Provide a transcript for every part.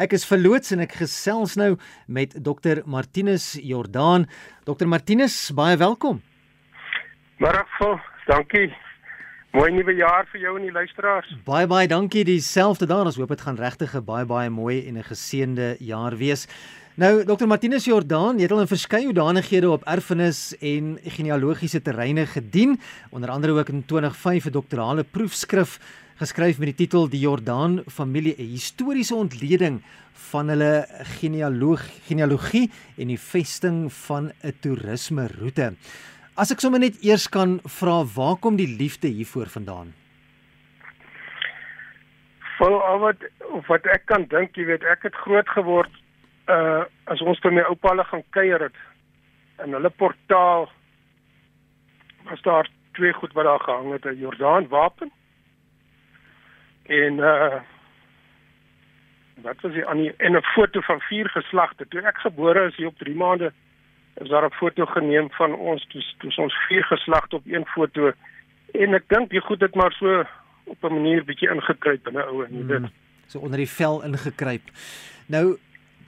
Ek is verloots en ek gesels nou met Dr Martinus Jordaan. Dr Martinus, baie welkom. Môre, dankie. Mooi nuwe jaar vir jou en die luisteraars. Baie baie dankie dieselfde daar. Ons hoop dit gaan regtig 'n baie baie mooi en 'n geseënde jaar wees. Nou Dr Martinus Jordaan, jy het al in verskeie hoedanighede op erfenis en genealogiese terreine gedien, onder andere ook in 2005 'n doktorale proefskrif geskryf met die titel Die Jordaan familie 'n historiese ontleding van hulle genealoog genealogie en die vesting van 'n toerisme roete. As ek sommer net eers kan vra waar kom die liefde hiervoor vandaan? Al wat wat ek kan dink, jy weet, ek het groot geword uh as ons by my oupa hulle gaan kuier het in hulle portaal was daar twee goed wat daar gehang het, 'n Jordaan wapen en uh wat was die aan en 'n foto van vier geslagte. Toe ek gebore is hier op 3 maande is daar 'n foto geneem van ons toe toe ons vier geslagte op een foto en ek dink die goed het maar so op 'n manier bietjie ingekruip in 'n ou en dit hmm, so onder die vel ingekruip. Nou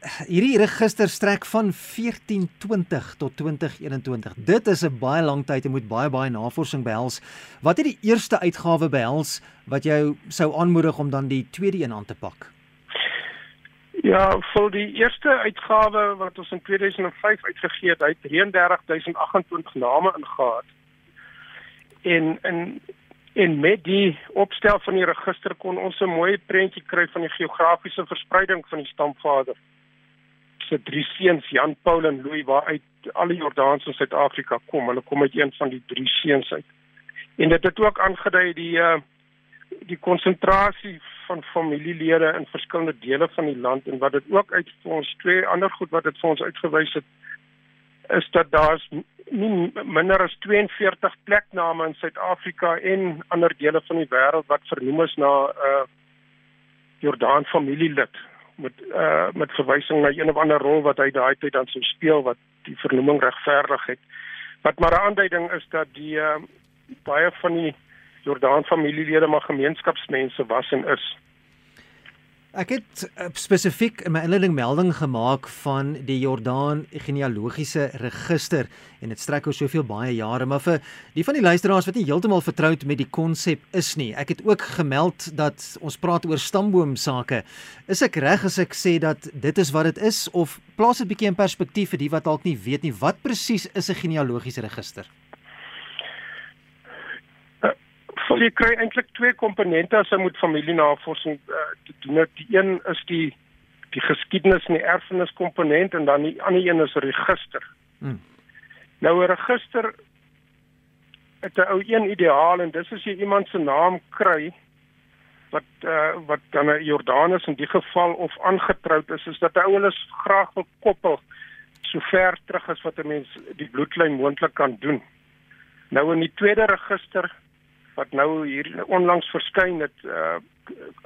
hierdie register strek van 1420 tot 2021. Dit is 'n baie lang tyd en moet baie baie navorsing behels. Wat het die eerste uitgawe behels wat jou sou aanmoedig om dan die tweede een aan te pak? Ja, vir die eerste uitgawe wat ons in 2005 uitgegee het, het 33028 name ingehaat. En in en met die opstel van die register kon ons 'n mooi prentjie kry van die geografiese verspreiding van die stamvader se drie seuns Jan Paul en Louis waaruit alle Jordaanse in Suid-Afrika kom. Hulle kom uit een van die drie seuns uit. En dit het ook aangedui die uh die konsentrasie van familielede in verskillende dele van die land en wat dit ook uit vir ons twee ander goed wat dit vir ons uitgewys het is dat daar's nie minder as 42 plekname in Suid-Afrika en ander dele van die wêreld wat vernoem is na 'n uh, Jordaan familielid met uh met verwysing na een of ander rol wat hy daai tyd dan sou speel wat die vernoeming regverdig het. Wat maar 'n aanduiding is dat die uh baie van die Jordaan familielede maar gemeenskapsmense was en is. Ek het uh, spesifiek in my inleiding melding gemaak van die Jordaan genealogiese register en dit strek oor soveel baie jare maar vir die van die luisteraars wat nie heeltemal vertroud met die konsep is nie. Ek het ook gemeld dat ons praat oor stamboom sake. Is ek reg as ek sê dat dit is wat dit is of plaas dit bietjie in perspektief vir die wat dalk nie weet nie wat presies is 'n genealogiese register? So jy kry eintlik twee komponente as jy moet familienavorsing uh, doen. Die een is die die geskiedenis en die erfenis komponent en dan die ander een is register. Hmm. Nou 'n register het 'n ou een ideaal en dis as jy iemand se naam kry wat uh, wat dan 'n Jordanus in die geval of aangetroud is, is dat 'n ou hulle graag wil koppel so ver terug as wat 'n mens die bloedlyn moontlik kan doen. Nou in die tweede register wat nou hier onlangs verskyn het uh,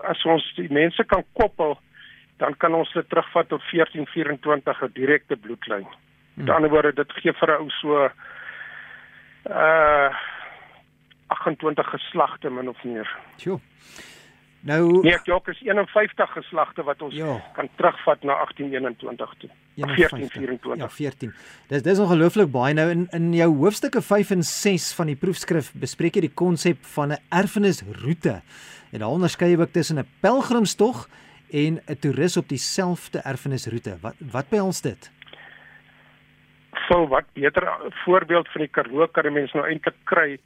as ons die mense kan koppel dan kan ons dit terugvat tot 1424 'n direkte bloedlyn. Met hmm. ander woorde dit gee vir 'n ou so uh 28 geslagte min of meer. Sjoe. Nou Nee, ek dink is 51 geslagte wat ons jo. kan terugvat na 1821 toe. 1424. Ja, 14. Dis dis ongelooflik baie nou in in jou hoofstukke 5 en 6 van die proefskrif bespreek jy die konsep van 'n erfenisroete. En daar onderskei jy ook tussen 'n pelgrimstog en 'n toerist op dieselfde erfenisroete. Wat wat behels dit? Sou wat beter voorbeeld van die Karoo kan mense nou eintlik kry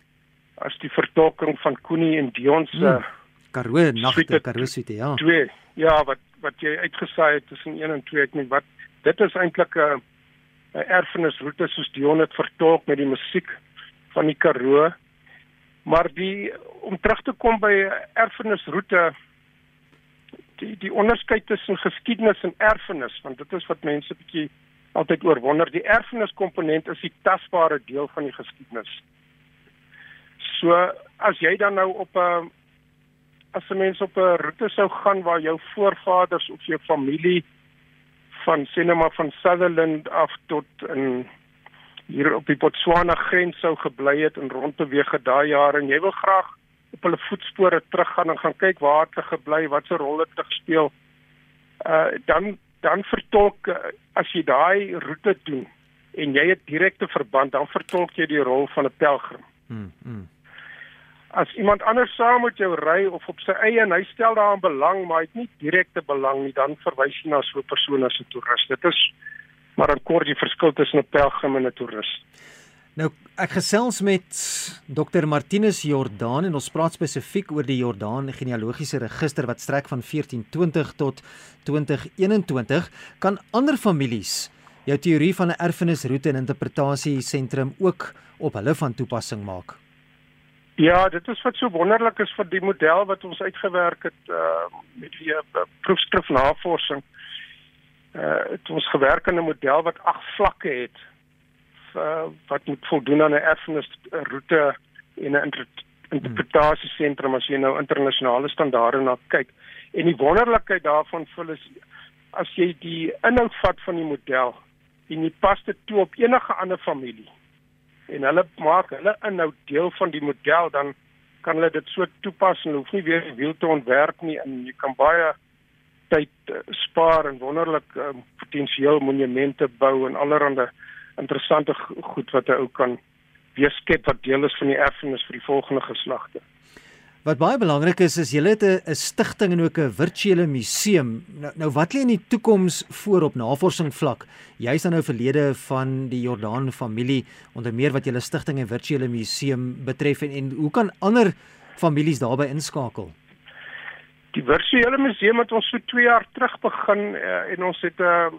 as die vertolking van Koenie en Dion se hmm Karoo nagte Karoo suite ja. 2. Ja, wat wat jy uitgesaai het tussen 1 en 2 ek net wat dit is eintlik 'n 'n erfenisroete soos Dion het vertolk met die musiek van die Karoo. Maar die om terug te kom by erfenisroete die die onderskeid tussen geskiedenis en erfenis want dit is wat mense bietjie altyd oorwonder die erfeniskomponent is die tasbare deel van die geskiedenis. So as jy dan nou op 'n as 'n mens op 'n roete sou gaan waar jou voorvaders of jou familie van sinema van Sutherland af tot in hier op die Botswana grens sou gebly het en rondbeweeg het daai jare en jy wil graag op hulle voetspore teruggaan en gaan kyk waar hulle gebly, wat se rol hulle gespeel. uh dan dan vertolk uh, as jy daai roete doen en jy het direkte verband, dan vertolk jy die rol van 'n pelgrim. Hmm, hmm. As iemand anders saam met jou ry of op sy eie en hy stel daaraan belang, maar hy het nie direkte belang nie, dan verwys jy na so 'n persoon as 'n toerist. Dit is maar 'n kort die verskil tussen 'n pelgrim en 'n toerist. Nou ek gesels met Dr Martinus Jordaan en ons praat spesifiek oor die Jordaan genealogiese register wat strek van 1420 tot 2021. Kan ander families jou teorie van 'n erfenisroete en interpretasie sentrum ook op hulle van toepassing maak? Ja, dit is wat so wonderlik is vir die model wat ons uitgewerk het uh met die uh, proefskrifnavorsing. Uh het ons gewerk aan 'n model wat ag vlakke het uh, wat moet voldoen aan 'n erfenisroete en 'n interpretasiesentrum as jy nou internasionale standaarde na kyk. En die wonderlikheid daarvan vir is as jy die inhoud vat van die model en jy pas dit toe op enige ander familie en hulle maak hulle inhoud deel van die model dan kan hulle dit so toepas en hoef nie weer die wiel te ontwerp nie en jy kan baie tyd uh, spaar en wonderlik um, potensieel monumente bou en allerlei interessante goed wat 'n ou kan weerskep wat deel is van die erfenis vir die volgende geslagte. Wat baie belangrik is is julle het 'n stigting en ook 'n virtuele museum. Nou, nou wat lê in die toekoms voor op navorsing vlak? Jy's dan nou verlede van die Jordaan familie onder meer wat julle stigting en virtuele museum betref en, en hoe kan ander families daarbey inskakel? Die virtuele museum het ons so 2 jaar terug begin uh, en ons het 'n uh,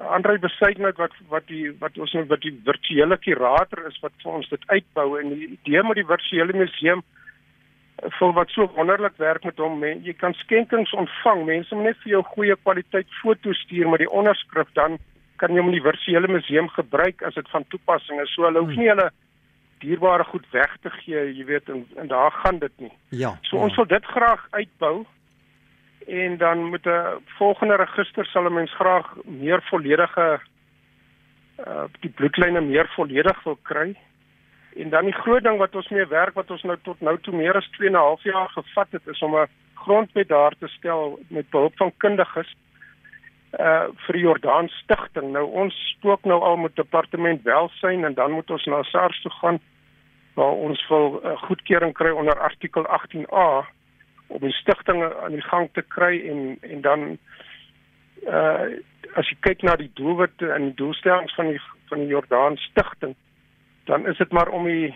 Andre besuitnet wat wat die wat ons nou wat die virtuele kurator is wat vir ons dit uitbou en die idee met die virtuele museum eh, vir wat so wonderlik werk met hom men, jy kan skenkings ontvang mense moet net vir jou goeie kwaliteit foto's stuur met die onderskrif dan kan jy hom in die virtuele museum gebruik as dit van toepassing is. So hulle hoef nie hulle dierbare goed weg te gee jy weet en, en daar gaan dit nie. Ja. So ons wil dit graag uitbou en dan met 'n volgende register sal 'n mens graag meer volledige uh die bloedlyne meer volledig wil kry. En dan die groot ding wat ons mee werk wat ons nou tot nou toe meer as 2 en 'n half jaar gevat het is om 'n grondwet daar te stel met behulp van kundiges uh vir die Jordaan stigting. Nou ons spook nou al met departement welsyn en dan moet ons na SARS toe gaan waar ons wil uh, goedkeuring kry onder artikel 18A om 'n stigting aan die gang te kry en en dan uh as jy kyk na die doelwitte en die doelstellings van die van die Jordaan stigting dan is dit maar om die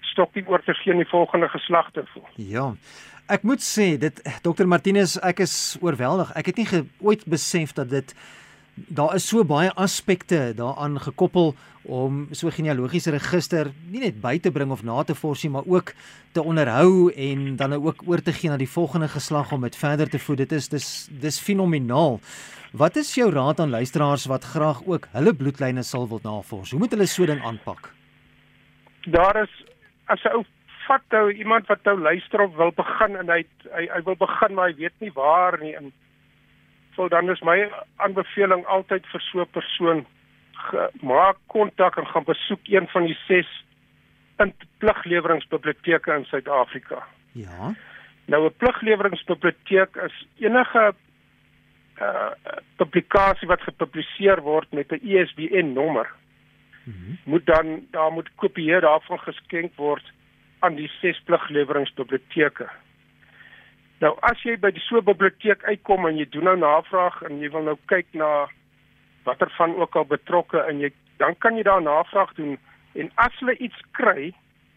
stokkie oor te gee aan die volgende geslagte. Ja. Ek moet sê dit Dr Martinus ek is oorweldig. Ek het nie ooit besef dat dit daar is so baie aspekte daaraan gekoppel om so genealogiese register nie net by te bring of na te forsie maar ook te onderhou en dan nou ook oor te gee na die volgende geslag om dit verder te voed. Dit is dis dis fenomenaal. Wat is jou raad aan luisteraars wat graag ook hulle bloedlyne sal wil navors? Hoe moet hulle so ding aanpak? Daar is as 'n ou vat nou iemand wat nou luister of wil begin en hy hy, hy wil begin maar hy weet nie waar nie en So dan is my aanbeveling altyd vir so 'n persoon maak kontak en gaan besoek een van die 6 pligleweringsbiblioteke in Suid-Afrika. Ja. Nou 'n pligleweringsbiblioteek is enige uh publikasie wat gepubliseer word met 'n ISBN nommer. Mm -hmm. Moet dan daar moet kopieë daarvan geskenk word aan die 6 pligleweringsbiblioteke. Nou as jy by so 'n biblioteek uitkom en jy doen nou navraag en jy wil nou kyk na watter van ook al betrokke en jy dan kan jy daar navraag doen en as hulle iets kry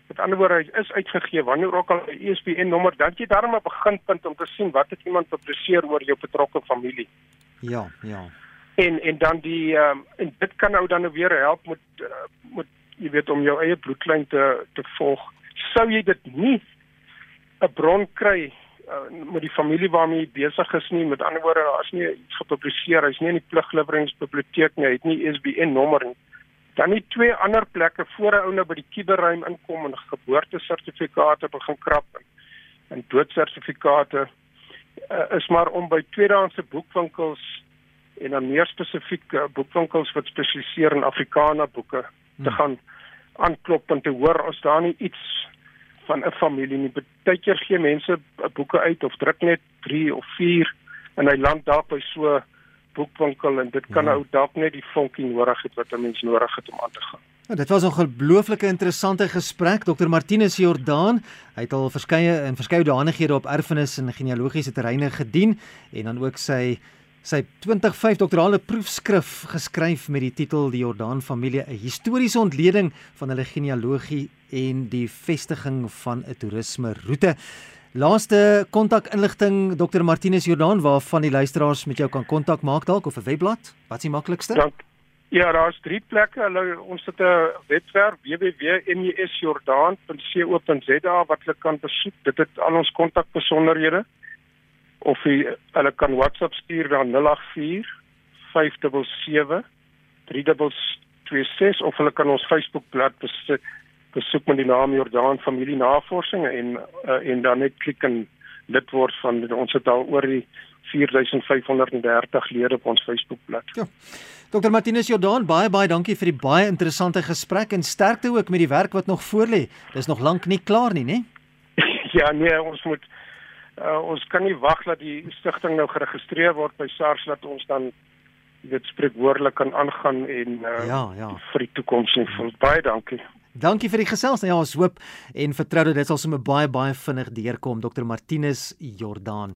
met ander woorde is uitgegee wanneer ook al 'n ISBN nommer dan jy daarmee 'n beginpunt om te sien wat het iemand publiseer oor jou betrokke familie. Ja, ja. En en dan die ehm um, en dit kan nou dan weer help met uh, met jy weet om jou eie bloedlyn te te volg. Sou jy dit nie 'n bron kry uh, met die familie waarmee hy besig is nie. Met ander woorde as nie iets gepubliseer. Hy's nie in die pligleweringsbiblioteek nie. Hy het nie ISBN nommer nie. Dan nie twee ander plekke voor 'n ou nou by die kiberruim inkom en geboortesertifikate begin krap en, en doodsertifikate uh, is maar om by tweedehandse boekwinkels en dan meer spesifiek uh, boekwinkels wat spesialiseer in Afrikaner boeke te hmm. gaan aanklop en te hoor as daar nie iets van 'n familie nie. Partykeer gee mense boeke uit of druk net 3 of 4 en hy land daar by so boekwinkel en dit kan ja. ou dalk net die vonkie nodig het wat 'n mens nodig het om aan te gaan. Ja, dit was 'n ongelooflike interessante gesprek. Dr Martinus Jordaan, hy het al verskeie in verskeie danighede op erfenis en genealogiese terreine gedien en dan ook sy sy 2005 doktorale proefskrif geskryf met die titel Die Jordaan familie: 'n historiese ontleding van hulle genealogie en die vestiging van 'n toerisme roete. Laaste kontakinligting Dr Martinus Jordaan waarvan die luisteraars met jou kan kontak maak dalk of 'n webblad? Wat is die maklikste? Dank. Ja, daar's drie plekke. Hulle ons het 'n webwerf www.mesjordaan.co.za wat hulle kan besoek. Dit het al ons kontakbesonderhede of jy, hulle kan WhatsApp stuur na 084 577 3226 of hulle kan ons Facebookblad besoek besoek met die naam Jordaan Familie Navorsing en uh, en dan net klik en lid word van ons het al oor die 4530 lede op ons Facebookblad. Ja. Dr Martinus Jordaan, baie baie dankie vir die baie interessante gesprek en sterkte ook met die werk wat nog voorlê. Dis nog lank nie klaar nie, né? ja, nee, ons moet uh, ons kan nie wag dat die stigting nou geregistreer word by SARS dat ons dan dit spreekwoordelik kan aangaan en uh, ja, ja. vir die toekoms en vir baie dankie. Dankie vir die gesels. Nou ja, ons hoop en vertrou dat dit sal sommer baie baie vinnig deurkom Dr Martinus Jordaan.